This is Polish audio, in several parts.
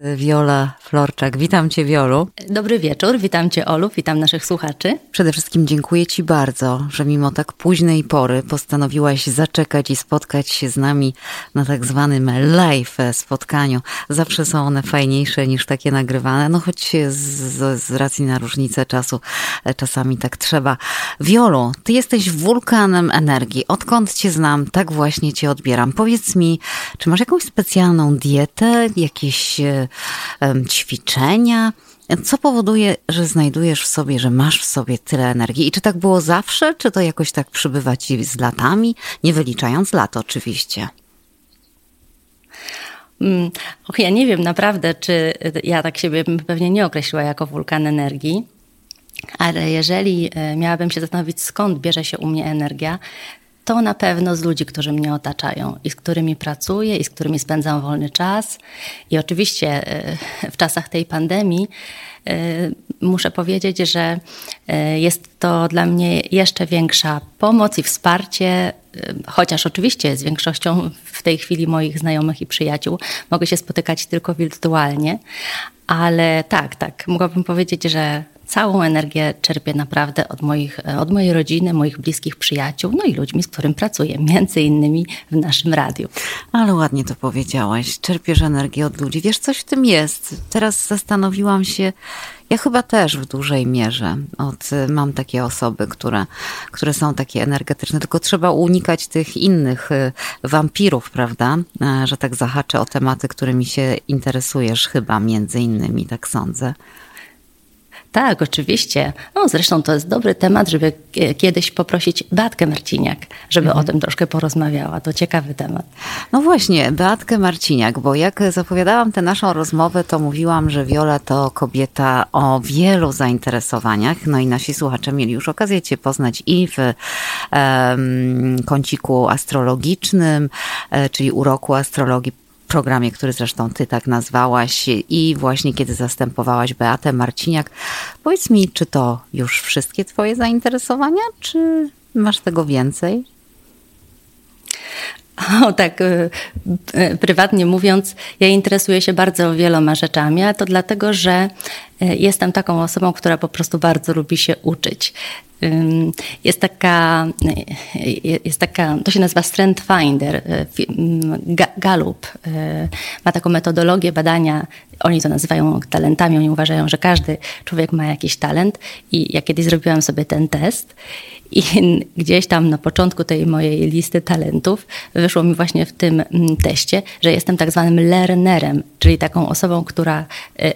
Wiola Florczak. Witam Cię, Wiolu. Dobry wieczór, witam Cię, Olu, witam naszych słuchaczy. Przede wszystkim dziękuję Ci bardzo, że mimo tak późnej pory postanowiłaś zaczekać i spotkać się z nami na tak zwanym live spotkaniu. Zawsze są one fajniejsze niż takie nagrywane, no choć z, z racji na różnicę czasu e, czasami tak trzeba. Wiolu, Ty jesteś wulkanem energii. Odkąd Cię znam, tak właśnie Cię odbieram. Powiedz mi, czy masz jakąś specjalną dietę, jakieś ćwiczenia. Co powoduje, że znajdujesz w sobie, że masz w sobie tyle energii? I czy tak było zawsze, czy to jakoś tak przybywa ci z latami, nie wyliczając lat oczywiście? Mm, och, ja nie wiem naprawdę, czy ja tak siebie bym pewnie nie określiła jako wulkan energii. Ale jeżeli e, miałabym się zastanowić, skąd bierze się u mnie energia, to na pewno z ludzi, którzy mnie otaczają i z którymi pracuję i z którymi spędzam wolny czas. I oczywiście e, w czasach tej pandemii e, muszę powiedzieć, że e, jest to dla mnie jeszcze większa pomoc i wsparcie, chociaż oczywiście z większością w tej chwili moich znajomych i przyjaciół mogę się spotykać tylko wirtualnie, ale tak, tak, mogłabym powiedzieć, że całą energię czerpię naprawdę od, moich, od mojej rodziny, moich bliskich przyjaciół, no i ludźmi, z którym pracuję, między innymi w naszym radiu. Ale ładnie to powiedziałaś. Czerpiesz energię od ludzi. Wiesz, coś w tym jest. Teraz zastanowiłam się, ja chyba też w dużej mierze od, mam takie osoby, które, które są takie energetyczne, tylko trzeba unikać tych innych y, wampirów, prawda? E, że tak zahaczę o tematy, którymi się interesujesz chyba między innymi, tak sądzę. Tak, oczywiście. No, zresztą to jest dobry temat, żeby kiedyś poprosić Beatkę Marciniak, żeby mhm. o tym troszkę porozmawiała. To ciekawy temat. No właśnie, Beatkę Marciniak, bo jak zapowiadałam tę naszą rozmowę, to mówiłam, że Wiola to kobieta o wielu zainteresowaniach. No i nasi słuchacze mieli już okazję Cię poznać i w um, kąciku astrologicznym, e, czyli uroku astrologii programie, który zresztą ty tak nazwałaś i właśnie kiedy zastępowałaś Beatę Marciniak. Powiedz mi, czy to już wszystkie twoje zainteresowania, czy masz tego więcej? O, tak, y, y, prywatnie mówiąc, ja interesuję się bardzo wieloma rzeczami, a to dlatego, że jestem taką osobą, która po prostu bardzo lubi się uczyć. Jest taka, jest taka, to się nazywa Strength Finder, Gallup. Ma taką metodologię badania, oni to nazywają talentami, oni uważają, że każdy człowiek ma jakiś talent i ja kiedyś zrobiłam sobie ten test i gdzieś tam na początku tej mojej listy talentów wyszło mi właśnie w tym teście, że jestem tak zwanym learnerem, czyli taką osobą, która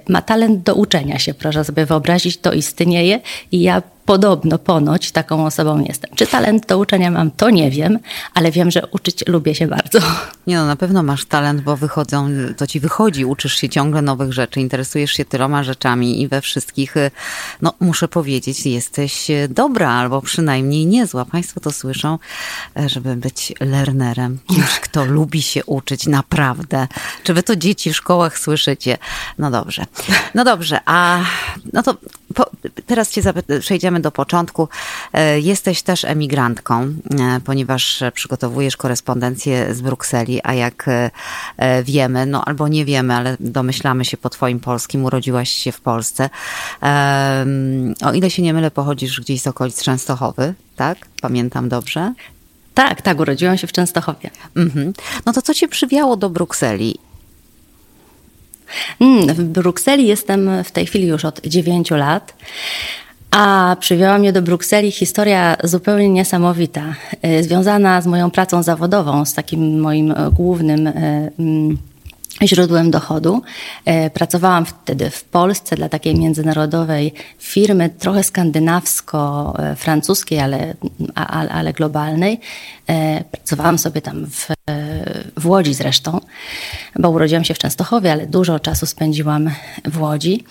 ma talent do uczenia się. Proszę sobie wyobrazić, to istnieje i ja podobno, ponoć taką osobą jestem. Czy talent do uczenia mam, to nie wiem, ale wiem, że uczyć lubię się bardzo. Nie no, na pewno masz talent, bo wychodzą, to ci wychodzi, uczysz się ciągle nowych rzeczy, interesujesz się tyloma rzeczami i we wszystkich, no muszę powiedzieć, jesteś dobra albo przynajmniej niezła. Państwo to słyszą, żeby być lernerem, kimś, kto lubi się uczyć, naprawdę. Czy wy to dzieci w szkołach słyszycie? No dobrze. No dobrze, a no to po, teraz cię przejdziemy do początku. E, jesteś też emigrantką, e, ponieważ przygotowujesz korespondencję z Brukseli, a jak e, wiemy, no albo nie wiemy, ale domyślamy się po twoim polskim, urodziłaś się w Polsce. O ile się nie mylę, pochodzisz gdzieś z okolic Częstochowy, tak? Pamiętam dobrze? Tak, tak, urodziłam się w Częstochowie. Mhm. No to co cię przywiało do Brukseli w Brukseli jestem w tej chwili już od 9 lat. A przywiała mnie do Brukseli historia zupełnie niesamowita, y, związana z moją pracą zawodową, z takim moim e, głównym e, mm, źródłem dochodu. Pracowałam wtedy w Polsce dla takiej międzynarodowej firmy, trochę skandynawsko-francuskiej, ale, ale, ale globalnej. Pracowałam sobie tam w, w Łodzi zresztą, bo urodziłam się w Częstochowie, ale dużo czasu spędziłam w Łodzi.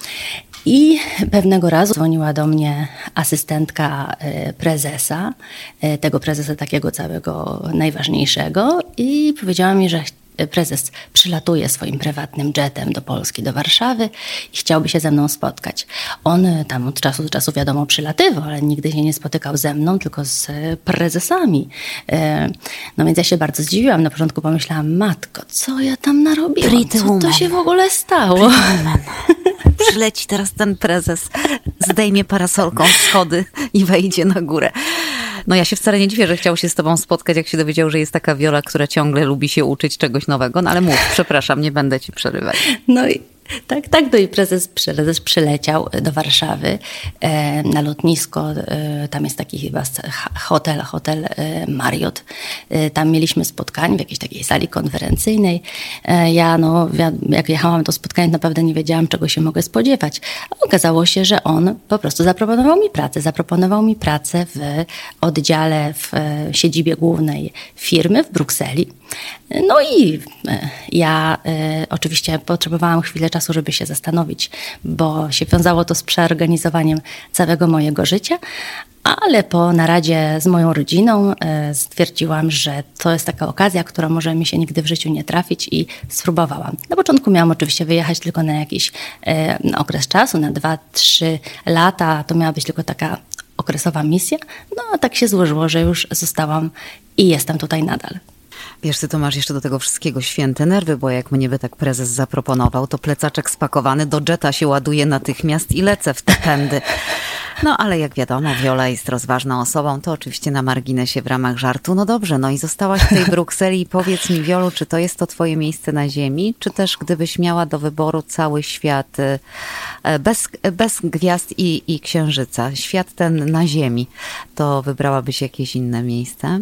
I pewnego razu dzwoniła do mnie asystentka e, prezesa, e, tego prezesa takiego całego najważniejszego, i powiedziała mi, że prezes przylatuje swoim prywatnym jetem do Polski, do Warszawy i chciałby się ze mną spotkać. On tam od czasu do czasu wiadomo przylatywał, ale nigdy się nie spotykał ze mną, tylko z prezesami. No więc ja się bardzo zdziwiłam. Na początku pomyślałam, matko, co ja tam narobiłam? Co to się w ogóle stało? Przyleci teraz ten prezes, zdejmie parasolką schody i wejdzie na górę. No ja się wcale nie dziwię, że chciał się z tobą spotkać, jak się dowiedział, że jest taka Wiola, która ciągle lubi się uczyć czegoś nowego. No ale mów, przepraszam, nie będę ci przerywać. No i tak, tak. No i prezes, prezes przyleciał do Warszawy e, na lotnisko. E, tam jest taki chyba hotel, hotel e, Marriott. E, tam mieliśmy spotkanie w jakiejś takiej sali konferencyjnej. E, ja, no, jak jechałam na to spotkanie, naprawdę nie wiedziałam, czego się mogę spodziewać. A okazało się, że on po prostu zaproponował mi pracę. Zaproponował mi pracę w oddziale w e, siedzibie głównej firmy w Brukseli. No i ja oczywiście potrzebowałam chwilę czasu czasu, żeby się zastanowić, bo się wiązało to z przeorganizowaniem całego mojego życia, ale po naradzie z moją rodziną e, stwierdziłam, że to jest taka okazja, która może mi się nigdy w życiu nie trafić i spróbowałam. Na początku miałam oczywiście wyjechać tylko na jakiś e, okres czasu, na 2-3 lata. To miała być tylko taka okresowa misja. No a tak się złożyło, że już zostałam i jestem tutaj nadal. Wiesz, ty to masz jeszcze do tego wszystkiego święte nerwy, bo jak mnie by tak prezes zaproponował, to plecaczek spakowany do jetta się ładuje natychmiast i lecę w te pędy. No ale jak wiadomo, Viola jest rozważną osobą, to oczywiście na marginesie w ramach żartu. No dobrze, no i zostałaś w tej Brukseli i powiedz mi, Wiolu, czy to jest to twoje miejsce na ziemi, czy też gdybyś miała do wyboru cały świat e, bez, bez gwiazd i, i księżyca, świat ten na ziemi, to wybrałabyś jakieś inne miejsce?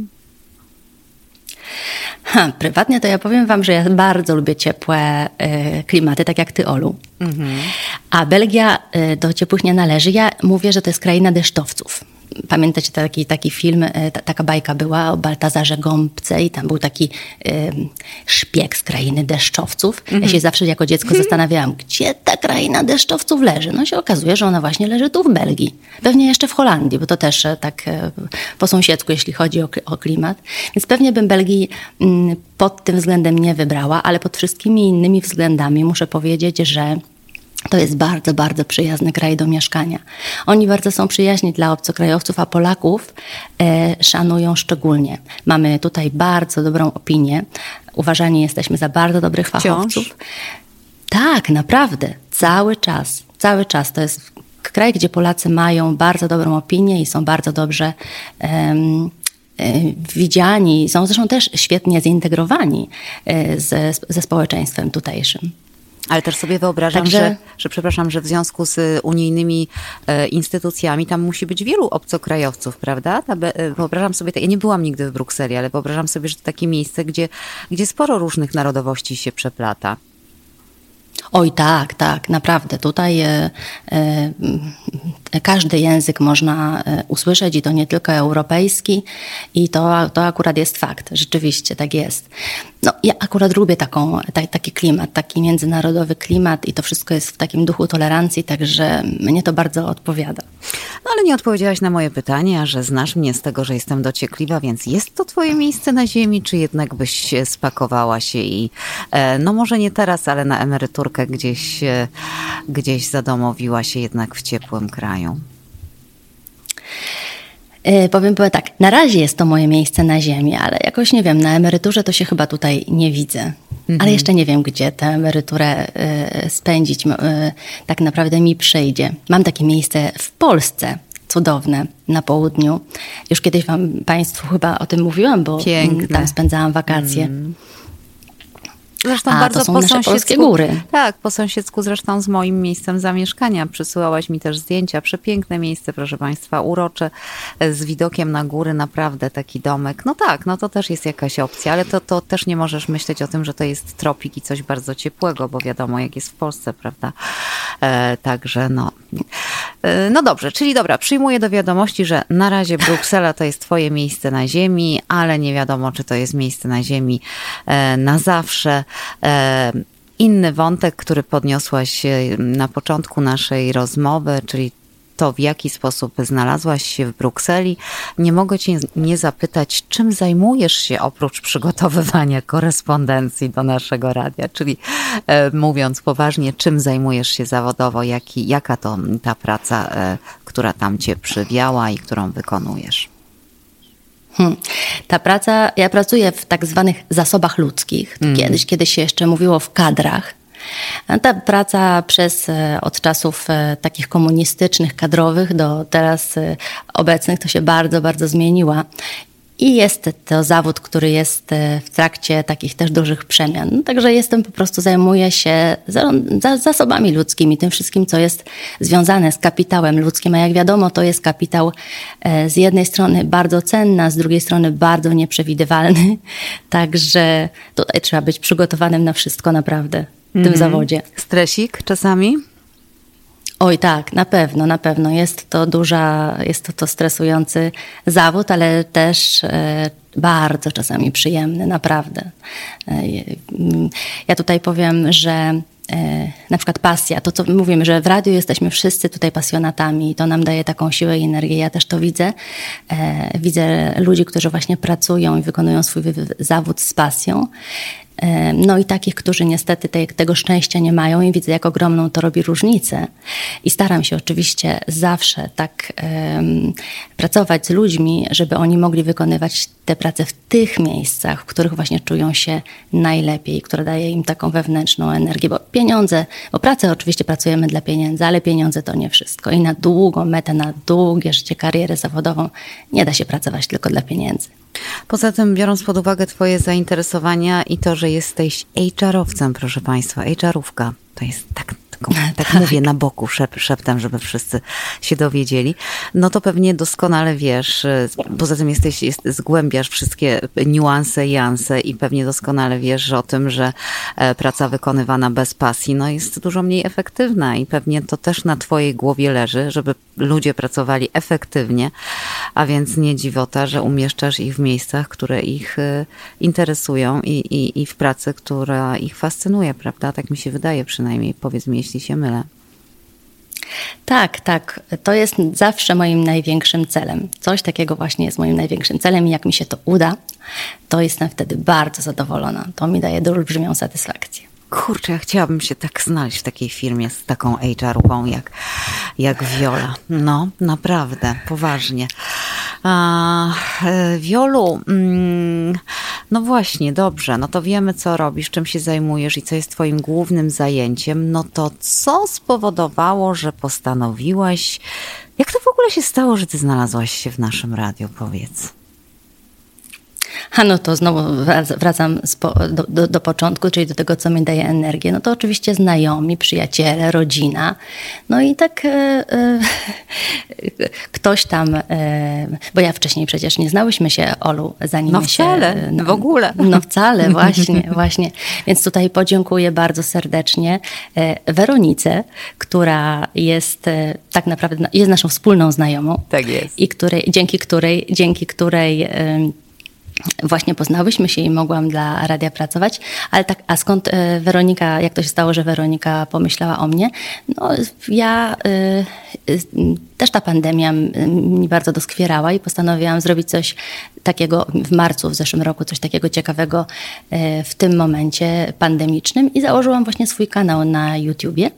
Ha, prywatnie to ja powiem wam, że ja bardzo lubię ciepłe y, klimaty, tak jak ty, Olu. Mhm. A Belgia y, do ciepłych nie należy. Ja mówię, że to jest kraina deszczowców. Pamiętacie taki, taki film, e, ta, taka bajka była o Baltazarze Gąbce i tam był taki y, szpieg z krainy deszczowców. Mm -hmm. Ja mhm. się zawsze jako dziecko zastanawiałam, gdzie ta kraina deszczowców leży. No się okazuje, że ona właśnie leży tu w Belgii. Pewnie jeszcze w Holandii, bo to też e, tak e, po sąsiedzku, jeśli chodzi o, o klimat. Więc pewnie bym Belgii mm, pod tym względem nie wybrała, ale pod wszystkimi innymi względami muszę powiedzieć, że to jest bardzo, bardzo przyjazny kraj do mieszkania. Oni bardzo są przyjaźni dla obcokrajowców, a Polaków e, szanują szczególnie. Mamy tutaj bardzo dobrą opinię. Uważani jesteśmy za bardzo dobrych fachowców. Wciąż? Tak, naprawdę. Cały czas. Cały czas. To jest kraj, gdzie Polacy mają bardzo dobrą opinię i są bardzo dobrze um, widziani, są zresztą też świetnie zintegrowani e, ze, ze społeczeństwem tutejszym. Ale też sobie wyobrażam, Także... że, że, przepraszam, że w związku z unijnymi e, instytucjami tam musi być wielu obcokrajowców, prawda? E, wyobrażam sobie, ja nie byłam nigdy w Brukseli, ale wyobrażam sobie, że to takie miejsce, gdzie, gdzie sporo różnych narodowości się przeplata. Oj, tak, tak, naprawdę. Tutaj e, e, każdy język można e, usłyszeć i to nie tylko europejski, i to, to akurat jest fakt, rzeczywiście tak jest. No, ja akurat lubię taką, ta, taki klimat, taki międzynarodowy klimat i to wszystko jest w takim duchu tolerancji, także mnie to bardzo odpowiada. No ale nie odpowiedziałaś na moje pytanie, że znasz mnie z tego, że jestem dociekliwa, więc jest to twoje miejsce na ziemi, czy jednak byś spakowała się i no może nie teraz, ale na emeryturkę gdzieś, e, gdzieś zadomowiła się jednak w ciepłym kraju? Yy, powiem, powiem tak, na razie jest to moje miejsce na ziemi, ale jakoś nie wiem, na emeryturze to się chyba tutaj nie widzę. Mhm. Ale jeszcze nie wiem, gdzie tę emeryturę y, spędzić tak naprawdę mi przyjdzie. Mam takie miejsce w Polsce, cudowne, na południu. Już kiedyś wam Państwu chyba o tym mówiłam, bo Piękne. tam spędzałam wakacje. Mm. Zresztą A, bardzo to są po nasze polskie góry. Tak, po sąsiedzku zresztą z moim miejscem zamieszkania. Przysyłałaś mi też zdjęcia. Przepiękne miejsce, proszę Państwa, urocze, z widokiem na góry, naprawdę taki domek. No tak, no to też jest jakaś opcja, ale to, to też nie możesz myśleć o tym, że to jest tropik i coś bardzo ciepłego, bo wiadomo, jak jest w Polsce, prawda? E, także no. E, no dobrze, czyli dobra, przyjmuję do wiadomości, że na razie Bruksela to jest Twoje miejsce na ziemi, ale nie wiadomo, czy to jest miejsce na ziemi e, na zawsze. E, inny wątek, który podniosłaś na początku naszej rozmowy, czyli to, w jaki sposób znalazłaś się w Brukseli, nie mogę cię nie zapytać, czym zajmujesz się oprócz przygotowywania korespondencji do naszego radia, czyli e, mówiąc poważnie, czym zajmujesz się zawodowo, jaki, jaka to ta praca, e, która tam cię przywiała i którą wykonujesz? Hmm. Ta praca, ja pracuję w tak zwanych zasobach ludzkich. Mm. Kiedyś, kiedyś się jeszcze mówiło w kadrach. Ta praca przez e, od czasów e, takich komunistycznych, kadrowych do teraz e, obecnych to się bardzo, bardzo zmieniła. I jest to zawód, który jest w trakcie takich też dużych przemian. No, także jestem po prostu, zajmuję się zasobami ludzkimi, tym wszystkim, co jest związane z kapitałem ludzkim. A jak wiadomo, to jest kapitał z jednej strony bardzo cenny, a z drugiej strony bardzo nieprzewidywalny. Także tutaj trzeba być przygotowanym na wszystko naprawdę w tym mm. zawodzie. Stresik czasami? Oj tak, na pewno, na pewno. Jest to duża, jest to, to stresujący zawód, ale też e, bardzo czasami przyjemny, naprawdę. E, ja tutaj powiem, że e, na przykład pasja, to co mówimy, że w radiu jesteśmy wszyscy tutaj pasjonatami i to nam daje taką siłę i energię. Ja też to widzę. E, widzę ludzi, którzy właśnie pracują i wykonują swój zawód z pasją no i takich, którzy niestety te, tego szczęścia nie mają i widzę, jak ogromną to robi różnicę. I staram się oczywiście zawsze tak um, pracować z ludźmi, żeby oni mogli wykonywać te prace w tych miejscach, w których właśnie czują się najlepiej, które daje im taką wewnętrzną energię, bo pieniądze, bo pracę oczywiście pracujemy dla pieniędzy, ale pieniądze to nie wszystko. I na długą metę, na długie życie, karierę zawodową nie da się pracować tylko dla pieniędzy. Poza tym, biorąc pod uwagę Twoje zainteresowania i to, że jesteś HR-owcem, proszę Państwa, HR-ówka, to jest tak tak, tak mówię na boku szep, szeptem, żeby wszyscy się dowiedzieli, no to pewnie doskonale wiesz, poza tym jesteś, jest, zgłębiasz wszystkie niuanse, janse i pewnie doskonale wiesz o tym, że e, praca wykonywana bez pasji, no jest dużo mniej efektywna i pewnie to też na twojej głowie leży, żeby ludzie pracowali efektywnie, a więc nie dziwota, że umieszczasz ich w miejscach, które ich e, interesują i, i, i w pracy, która ich fascynuje, prawda? Tak mi się wydaje przynajmniej, powiedz mi, jeśli się mylę. Tak, tak. To jest zawsze moim największym celem. Coś takiego właśnie jest moim największym celem i jak mi się to uda, to jestem wtedy bardzo zadowolona. To mi daje olbrzymią satysfakcję. Kurczę, ja chciałabym się tak znaleźć w takiej firmie z taką HR-ką jak, jak Viola. No, naprawdę, poważnie. A, e, Wiolu, mm, no właśnie, dobrze, no to wiemy, co robisz, czym się zajmujesz i co jest Twoim głównym zajęciem. No to co spowodowało, że postanowiłaś. Jak to w ogóle się stało, że Ty znalazłaś się w naszym radiu? Powiedz. A no to znowu wracam do, do, do, początku, czyli do tego, co mi daje energię. No to oczywiście znajomi, przyjaciele, rodzina. No i tak e, e, ktoś tam, e, bo ja wcześniej przecież nie znałyśmy się, Olu, zanim no wcale, się... No, w ogóle. No wcale, właśnie, właśnie. Więc tutaj podziękuję bardzo serdecznie e, Weronice, która jest e, tak naprawdę, jest naszą wspólną znajomą. Tak jest. I której, dzięki której, dzięki której właśnie poznałyśmy się i mogłam dla radia pracować, ale tak, a skąd e, Weronika, jak to się stało, że Weronika pomyślała o mnie? No, ja y, też ta pandemia mi bardzo doskwierała i postanowiłam zrobić coś takiego w marcu w zeszłym roku, coś takiego ciekawego y, w tym momencie pandemicznym i założyłam właśnie swój kanał na YouTubie.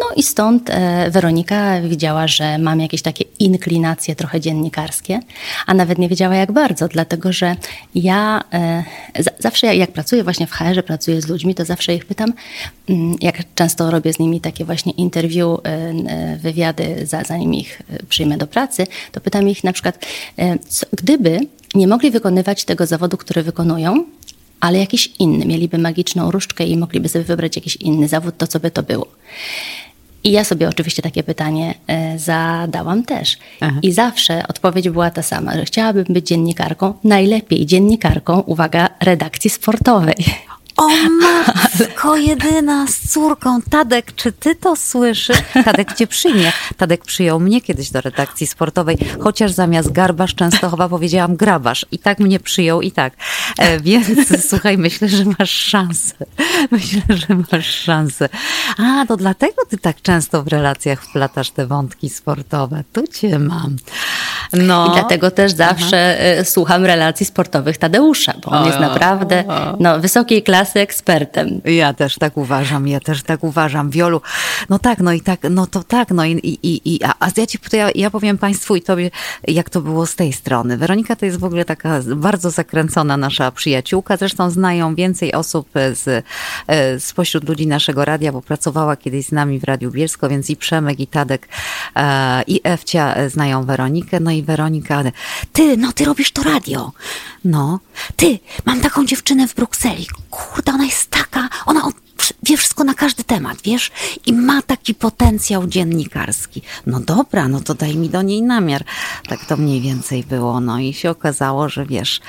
No i stąd e, Weronika widziała, że mam jakieś takie inklinacje trochę dziennikarskie, a nawet nie wiedziała jak bardzo, dlatego że ja e, zawsze jak pracuję właśnie w HR, pracuję z ludźmi, to zawsze ich pytam, mm, jak często robię z nimi takie właśnie interview, e, wywiady, zanim ich przyjmę do pracy, to pytam ich na przykład, gdyby nie mogli wykonywać tego zawodu, który wykonują, ale jakiś inny, mieliby magiczną różdżkę i mogliby sobie wybrać jakiś inny zawód, to co by to było. I ja sobie oczywiście takie pytanie e, zadałam też. Aha. I zawsze odpowiedź była ta sama, że chciałabym być dziennikarką, najlepiej dziennikarką, uwaga, redakcji sportowej. O matko jedyna z córką. Tadek, czy ty to słyszysz? Tadek cię przyjmie. Tadek przyjął mnie kiedyś do redakcji sportowej, chociaż zamiast garbasz Częstochowa powiedziałam grabasz. I tak mnie przyjął i tak. E, więc słuchaj, myślę, że masz szansę. Myślę, że masz szansę. A, to dlatego ty tak często w relacjach wplatasz te wątki sportowe. Tu cię mam. No. I dlatego też zawsze Aha. E, słucham relacji sportowych Tadeusza, bo on jest naprawdę no, wysokiej klasy ekspertem. Ja też tak uważam, ja też tak uważam. Wiolu, no tak, no i tak, no to tak, no i, i, i a, a ja ci ja, ja powiem Państwu i Tobie, jak to było z tej strony. Weronika to jest w ogóle taka bardzo zakręcona nasza przyjaciółka, zresztą znają więcej osób z, e, spośród ludzi naszego radia, bo pracowała kiedyś z nami w Radiu Bielsko, więc i Przemek, i Tadek, e, i Ewcia znają Weronikę, no i Weronika, ty, no ty robisz to radio. No, ty, mam taką dziewczynę w Brukseli. Kurde, ona jest taka, ona wie wszystko na każdy temat, wiesz? I ma taki potencjał dziennikarski. No dobra, no to daj mi do niej namiar. Tak to mniej więcej było. No i się okazało, że wiesz,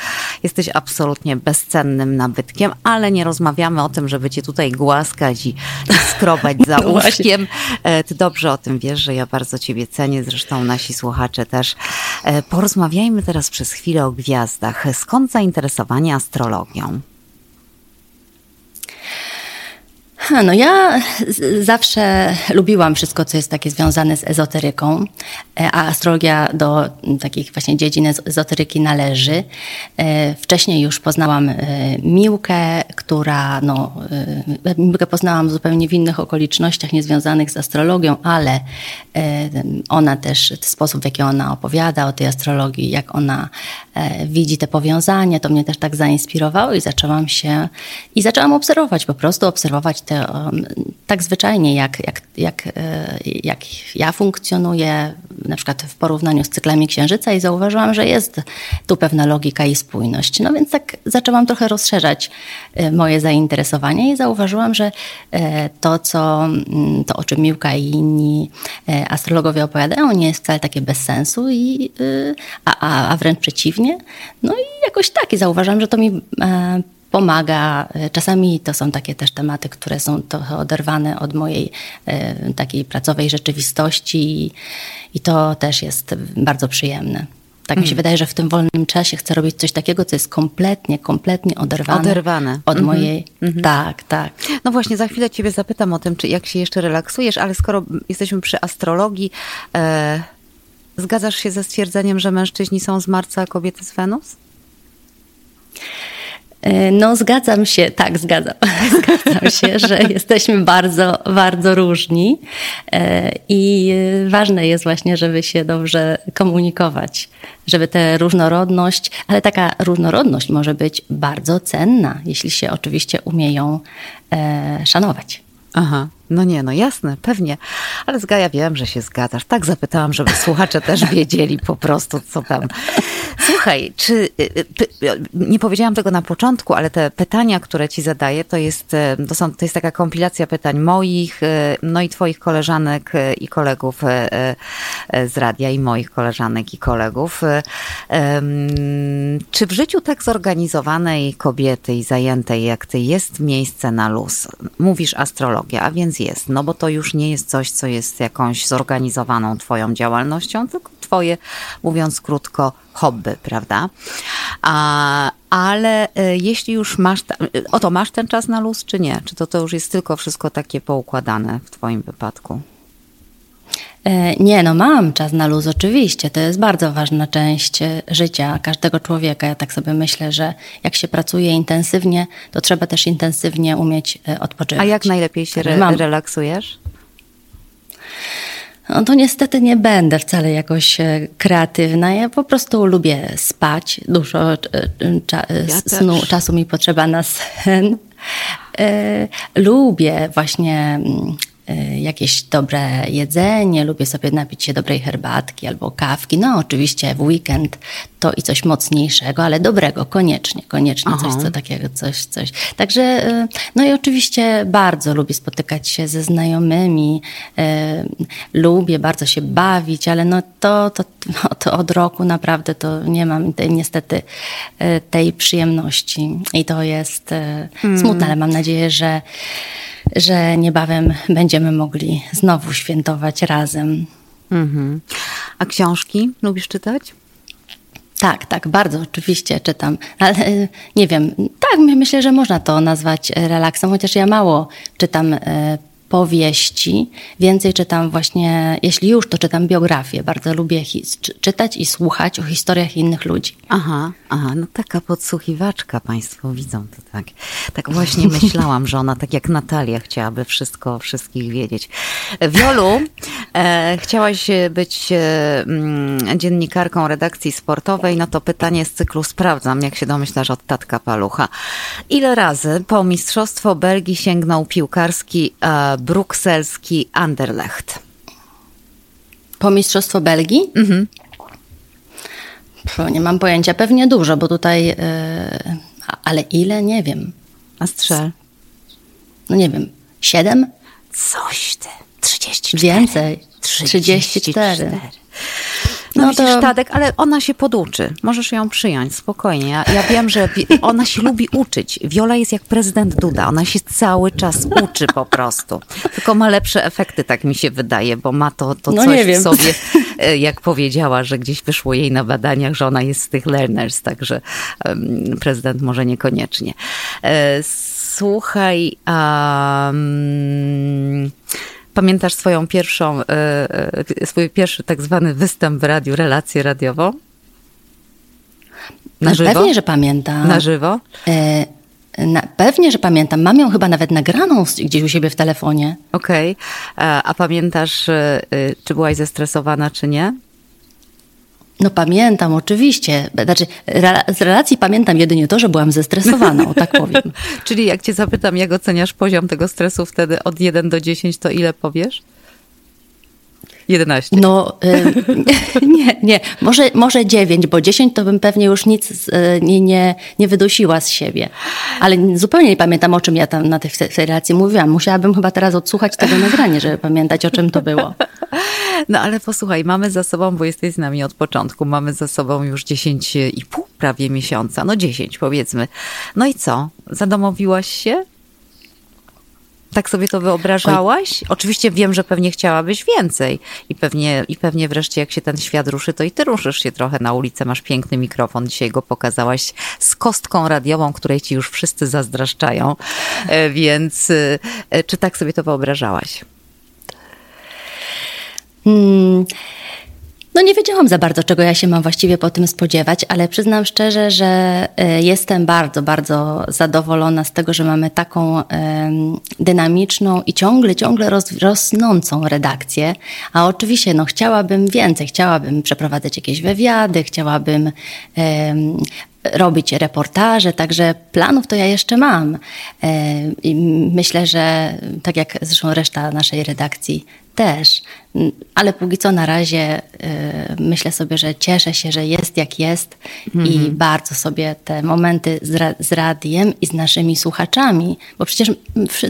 jesteś absolutnie bezcennym nabytkiem, ale nie rozmawiamy o tym, żeby cię tutaj głaskać i, i skrobać za no łóżkiem. E, ty dobrze o tym wiesz, że ja bardzo ciebie cenię, zresztą nasi słuchacze też. E, porozmawiajmy teraz przez chwilę o gwiazdach. Skąd zainteresowanie astrologią? No ja zawsze lubiłam wszystko, co jest takie związane z ezoteryką, e, a astrologia do takich właśnie dziedzin ezoteryki należy. E, wcześniej już poznałam e, Miłkę, która, no, Miłkę poznałam zupełnie w innych okolicznościach, niezwiązanych z astrologią, ale ona też, sposób w jaki ona opowiada o tej astrologii, jak ona widzi te powiązania, to mnie też tak zainspirowało i zaczęłam się, i zaczęłam obserwować, po prostu obserwować te tak zwyczajnie, jak, jak, jak, e, jak ja funkcjonuję, na przykład w porównaniu z cyklami Księżyca i zauważyłam, że jest tu pewna logika i spójność. No więc tak zaczęłam trochę rozszerzać e, moje zainteresowanie i zauważyłam, że e, to, co, mm, to o czym Miłka i inni astrologowie opowiadają, nie jest wcale takie bez sensu, i, a, a, a wręcz przeciwnie. No i jakoś tak i zauważam, że to mi pomaga. Czasami to są takie też tematy, które są trochę oderwane od mojej e, takiej pracowej rzeczywistości i to też jest bardzo przyjemne. Tak mi się mm. wydaje, że w tym wolnym czasie chcę robić coś takiego, co jest kompletnie, kompletnie oderwane, oderwane. od mm -hmm. mojej. Mm -hmm. Tak, tak. No właśnie, za chwilę Ciebie zapytam o tym, czy jak się jeszcze relaksujesz, ale skoro jesteśmy przy astrologii, e, zgadzasz się ze stwierdzeniem, że mężczyźni są z Marca, a kobiety z Wenus? E, no, zgadzam się, tak, zgadzam. Zgadzam się, że jesteśmy bardzo, bardzo różni e, i ważne jest właśnie, żeby się dobrze komunikować, żeby tę różnorodność, ale taka różnorodność może być bardzo cenna, jeśli się oczywiście umieją e, szanować. Aha. No nie, no jasne, pewnie. Ale z Gaja wiem, że się zgadzasz. Tak zapytałam, żeby słuchacze też wiedzieli po prostu, co tam. Słuchaj, czy y, y, nie powiedziałam tego na początku, ale te pytania, które ci zadaję, to jest, y, to, są, to jest taka kompilacja pytań moich, no i twoich koleżanek i kolegów z radia i moich koleżanek i kolegów. Czy w życiu tak zorganizowanej kobiety i zajętej jak ty jest miejsce na luz? Mówisz astrologia, a więc jest, no bo to już nie jest coś, co jest jakąś zorganizowaną twoją działalnością, tylko twoje, mówiąc krótko, hobby, prawda? A, ale e, jeśli już masz, oto masz ten czas na luz, czy nie? Czy to, to już jest tylko wszystko takie poukładane w twoim wypadku? E, nie, no mam czas na luz, oczywiście. To jest bardzo ważna część e, życia każdego człowieka. Ja tak sobie myślę, że jak się pracuje intensywnie, to trzeba też intensywnie umieć e, odpoczywać. A jak najlepiej się re mam... No to niestety nie będę wcale jakoś kreatywna. Ja po prostu lubię spać. Dużo cza ja snu, czasu mi potrzeba na sen. Lubię właśnie mm, jakieś dobre jedzenie, lubię sobie napić się dobrej herbatki albo kawki. No oczywiście w weekend to i coś mocniejszego, ale dobrego, koniecznie, koniecznie Aha. coś co takiego, coś, coś. Także, y, no i oczywiście bardzo lubię spotykać się ze znajomymi, y, lubię bardzo się bawić, ale no to, to, no to od roku naprawdę to nie mam tej, niestety tej przyjemności i to jest y, smutne, ale mam nadzieję, że że niebawem będziemy mogli znowu świętować razem. Mhm. A książki lubisz czytać? Tak, tak, bardzo oczywiście czytam, ale nie wiem, tak, my- myślę, że można to nazwać relaksem, chociaż ja mało czytam e, powieści, więcej czytam właśnie, jeśli już, to czytam biografię. Bardzo lubię czytać i słuchać o historiach innych ludzi. Aha, aha, no taka podsłuchiwaczka, Państwo widzą to tak. Tak właśnie myślałam, że ona tak jak Natalia chciałaby wszystko o wszystkich wiedzieć. Wiolu, e, chciałaś być e, mm, dziennikarką redakcji sportowej, no to pytanie z cyklu sprawdzam, jak się domyślasz od Tatka Palucha. Ile razy po Mistrzostwo Belgii sięgnął piłkarski e, brukselski Anderlecht? Po Mistrzostwo Belgii? Mhm. Nie mam pojęcia, pewnie dużo, bo tutaj, a- ale ile, nie wiem. A strzel? No nie wiem, siedem? Coś ty. 34. Więcej. 34. No, No to- Tadek, ale ona się poduczy. Możesz ją przyjąć, spokojnie. Ja, ja wiem, że ona się lubi uczyć. Wiola jest jak prezydent Duda. Ona się cały czas uczy po prostu. Tylko ma lepsze efekty, tak mi się wydaje, bo ma to, to No coś w sobie, e, jak powiedziała, że gdzieś wyszło jej na badaniach, że ona jest z tych learners, także em, prezydent może niekoniecznie. E, Słuchaj, um, pamiętasz swoją pierwszą, e, e, swój pierwszy tak zwany występ w radiu, relację radiową? Na żywo? Pewnie, że pamiętam. Na żywo? E, na, pewnie, że pamiętam. Mam ją chyba nawet nagraną gdzieś u siebie w telefonie. Okej. A, a pamiętasz, czy byłaś zestresowana, czy nie? No pamiętam, oczywiście. Znaczy, z relacji pamiętam jedynie to, że byłam zestresowana, o tak powiem. Czyli jak cię zapytam, jak oceniasz poziom tego stresu wtedy od 1 do 10, to ile powiesz? 11. No, y, nie, nie. Może, może dziewięć, bo dziesięć to bym pewnie już nic z- y, nie, nie, nie wydusiła z siebie. Ale zupełnie nie pamiętam, o czym ja tam na tej, tej relacji mówiłam. Musiałabym chyba teraz odsłuchać tego nagrania, żeby pamiętać, o czym to było. No ale posłuchaj, mamy za sobą, bo jesteś z nami od początku, mamy za sobą już 10 i pół prawie miesiąca, no 10 powiedzmy. No i co? Zadomowiłaś się? Tak sobie to wyobrażałaś? Oczywiście wiem, że pewnie chciałabyś więcej i pewnie, i pewnie wreszcie jak się ten świat ruszy, to i ty ruszysz się trochę na ulicę, masz piękny mikrofon, dzisiaj go pokazałaś z kostką radiową, której ci już wszyscy zazdraszczają, E, więc e, czy tak sobie to wyobrażałaś? Hmm. No nie wiedziałam za bardzo, czego ja się mam właściwie po tym spodziewać, ale przyznam szczerze, że e, jestem bardzo, bardzo zadowolona z tego, że mamy taką dynamiczną i ciągle, ciągle rosnącą redakcję. A oczywiście no, chciałabym więcej, chciałabym przeprowadzać jakieś wywiady, chciałabym robić reportaże, także planów to ja jeszcze mam. E, I myślę, że tak jak zresztą reszta naszej redakcji też, ale póki co na razie e, myślę sobie, że cieszę się, że jest jak jest i bardzo sobie te momenty z, ra- z radiem i z naszymi słuchaczami, bo przecież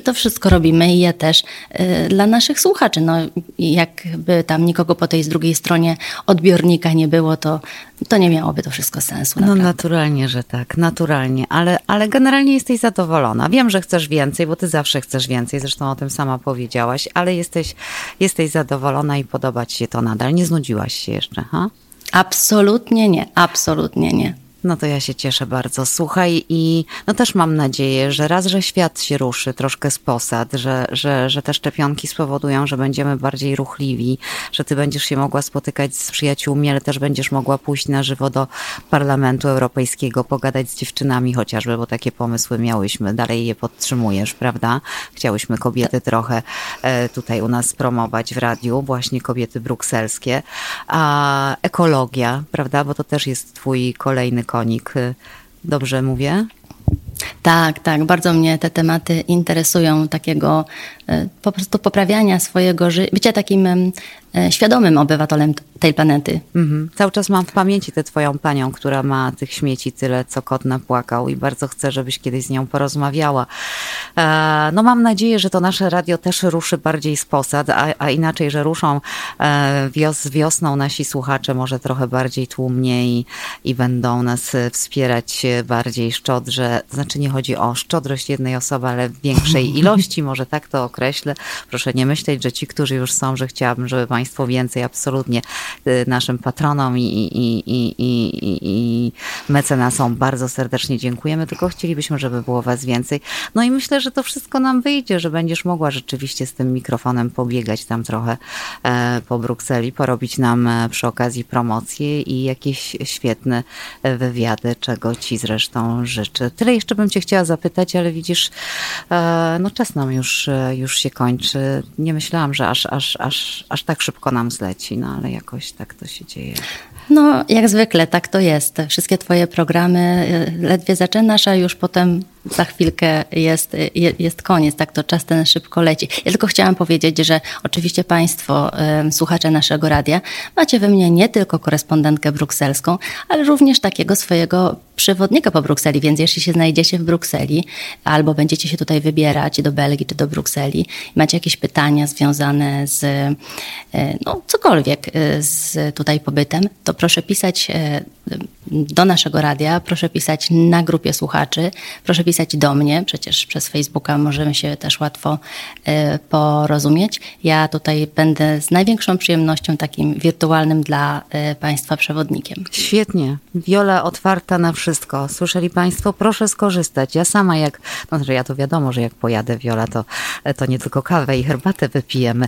to wszystko robimy i ja też e, dla naszych słuchaczy. No, jakby tam nikogo po tej z drugiej stronie odbiornika nie było, to, to nie miałoby to wszystko sensu. No naprawdę. naturalnie, że tak, naturalnie, ale, ale generalnie jesteś zadowolona. Wiem, że chcesz więcej, bo ty zawsze chcesz więcej, zresztą o tym sama powiedziałaś, ale jesteś, jesteś zadowolona i podoba ci się to nadal. Nie znudziłaś się jeszcze, ha? Absolutnie nie, absolutnie nie. No to ja się cieszę bardzo. Słuchaj i no też mam nadzieję, że raz, że świat się ruszy troszkę z posad, że, że, że te szczepionki spowodują, że będziemy bardziej ruchliwi, że ty będziesz się mogła spotykać z przyjaciółmi, ale też będziesz mogła pójść na żywo do Parlamentu Europejskiego, pogadać z dziewczynami chociażby, bo takie pomysły miałyśmy. Dalej je podtrzymujesz, prawda? Chciałyśmy kobiety trochę e, tutaj u nas promować w radiu, właśnie kobiety brukselskie. A ekologia, prawda? Bo to też jest twój kolejny konik. Y, Dobrze mówię? Tak, tak, bardzo mnie te tematy interesują takiego po prostu poprawiania swojego życia, bycia takim E, świadomym obywatelem tej planety. Mhm. Cały czas mam w pamięci tę twoją panią, która ma tych śmieci tyle, co kot napłakał i bardzo chcę, żebyś kiedyś z nią porozmawiała. E, no mam nadzieję, że to nasze radio też ruszy bardziej z posad, a, a inaczej, że ruszą e, wios, z wiosną nasi słuchacze może trochę bardziej tłumnie i, i będą nas wspierać bardziej szczodrze. Znaczy nie chodzi o szczodrość jednej osoby, ale w większej ilości, może tak to określę. Proszę nie myśleć, że ci, którzy już są, że chciałabym, żeby Państwo więcej absolutnie y, naszym patronom i, i, i, i, i mecenasom bardzo serdecznie dziękujemy, tylko chcielibyśmy, żeby było Was więcej. No i myślę, że to wszystko nam wyjdzie, że będziesz mogła rzeczywiście z tym mikrofonem pobiegać tam trochę e, po Brukseli, porobić nam e, przy okazji promocje i jakieś świetne e, wywiady, czego Ci zresztą życzę. Tyle jeszcze bym Cię chciała zapytać, ale widzisz, no czas nam już, już się kończy. Nie myślałam, że aż, aż, aż, aż tak szybko nam zleci, no ale jakoś tak to się dzieje. No, jak zwykle, tak to jest. Wszystkie Twoje programy y, ledwie zaczynasz, a już potem za chwilkę jest, jest koniec, tak to czas ten szybko leci. Ja tylko chciałam powiedzieć, że oczywiście Państwo, słuchacze naszego radia, macie we mnie nie tylko korespondentkę brukselską, ale również takiego swojego przewodnika po Brukseli, więc jeśli się znajdziecie w Brukseli albo będziecie się tutaj wybierać do Belgii czy do Brukseli, macie jakieś pytania związane z e, no, cokolwiek e, z tutaj pobytem, to proszę pisać e, do naszego radia, proszę pisać na grupie słuchaczy, proszę pisać do mnie, przecież przez Facebooka możemy się też łatwo y, porozumieć. Ja tutaj będę z największą przyjemnością takim wirtualnym dla y, Państwa przewodnikiem. Świetnie. Wiola otwarta na wszystko. Słyszeli Państwo? Proszę skorzystać. Ja sama jak, no ja to wiadomo, że jak pojadę Wiola, to, to nie tylko kawę i herbatę wypijemy,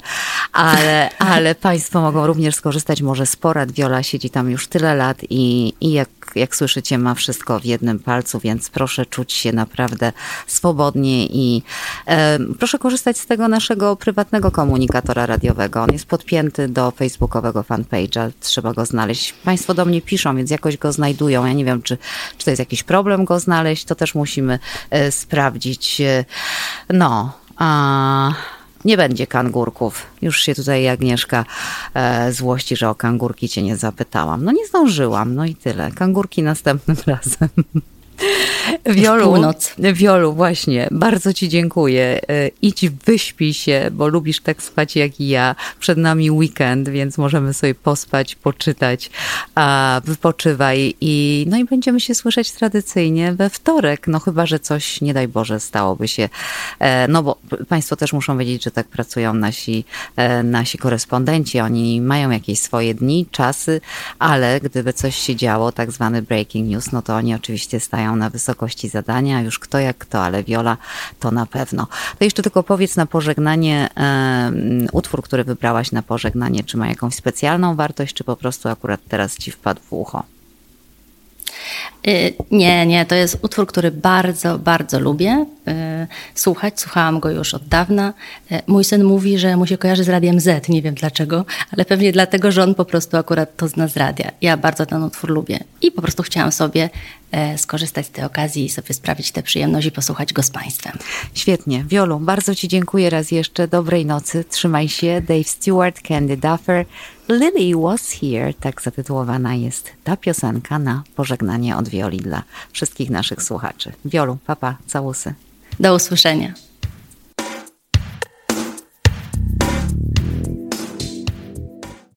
ale, ale Państwo mogą również skorzystać może z porad. Wiola siedzi tam już tyle lat i, i jak jak słyszycie, ma wszystko w jednym palcu, więc proszę czuć się naprawdę swobodnie i e, proszę korzystać z tego naszego prywatnego komunikatora radiowego. On jest podpięty do facebookowego fanpage'a, trzeba go znaleźć. Państwo do mnie piszą, więc jakoś go znajdują. Ja nie wiem, czy, czy to jest jakiś problem go znaleźć, to też musimy e, sprawdzić. E, no, a nie będzie kangurków. Już się tutaj Agnieszka e, złości, że o kangurki cię nie zapytałam. No nie zdążyłam, no i tyle. Kangurki następnym razem. Wiolu. Wiolu, właśnie, bardzo Ci dziękuję. E, idź, wyśpij się, bo lubisz tak spać jak i ja. Przed nami weekend, więc możemy sobie pospać, poczytać, a wypoczywaj i no i będziemy się słyszeć tradycyjnie we wtorek, no chyba, że coś, nie daj Boże, stałoby się. E, no bo Państwo też muszą wiedzieć, że tak pracują nasi, e, nasi korespondenci. Oni mają jakieś swoje dni, czasy, ale gdyby coś się działo, tak zwany breaking news, no to oni oczywiście stają na wysokości zadania, już kto jak kto, ale Viola to na pewno. To jeszcze tylko powiedz na pożegnanie, utwór, który wybrałaś na pożegnanie, czy ma jakąś specjalną wartość, czy po prostu akurat teraz ci wpadł w ucho? Y, nie, nie, to jest utwór, który bardzo, bardzo lubię słuchać. Słuchałam go już od dawna. Y, mój syn mówi, że mu się kojarzy z Radiem Z, nie wiem dlaczego, ale pewnie dlatego, że on po prostu akurat to zna z radia. Ja bardzo ten utwór lubię i po prostu chciałam sobie skorzystać z tej okazji i sobie sprawić tę przyjemność i posłuchać go z Państwem. Świetnie. Wiolu, bardzo Ci dziękuję raz jeszcze. Dobrej nocy. Trzymaj się. Dave Stewart, Candy Duffer. Lily Was Here, tak zatytułowana jest ta piosenka na pożegnanie od Wioli dla wszystkich naszych słuchaczy. Wiolu, papa, całusy. Do usłyszenia.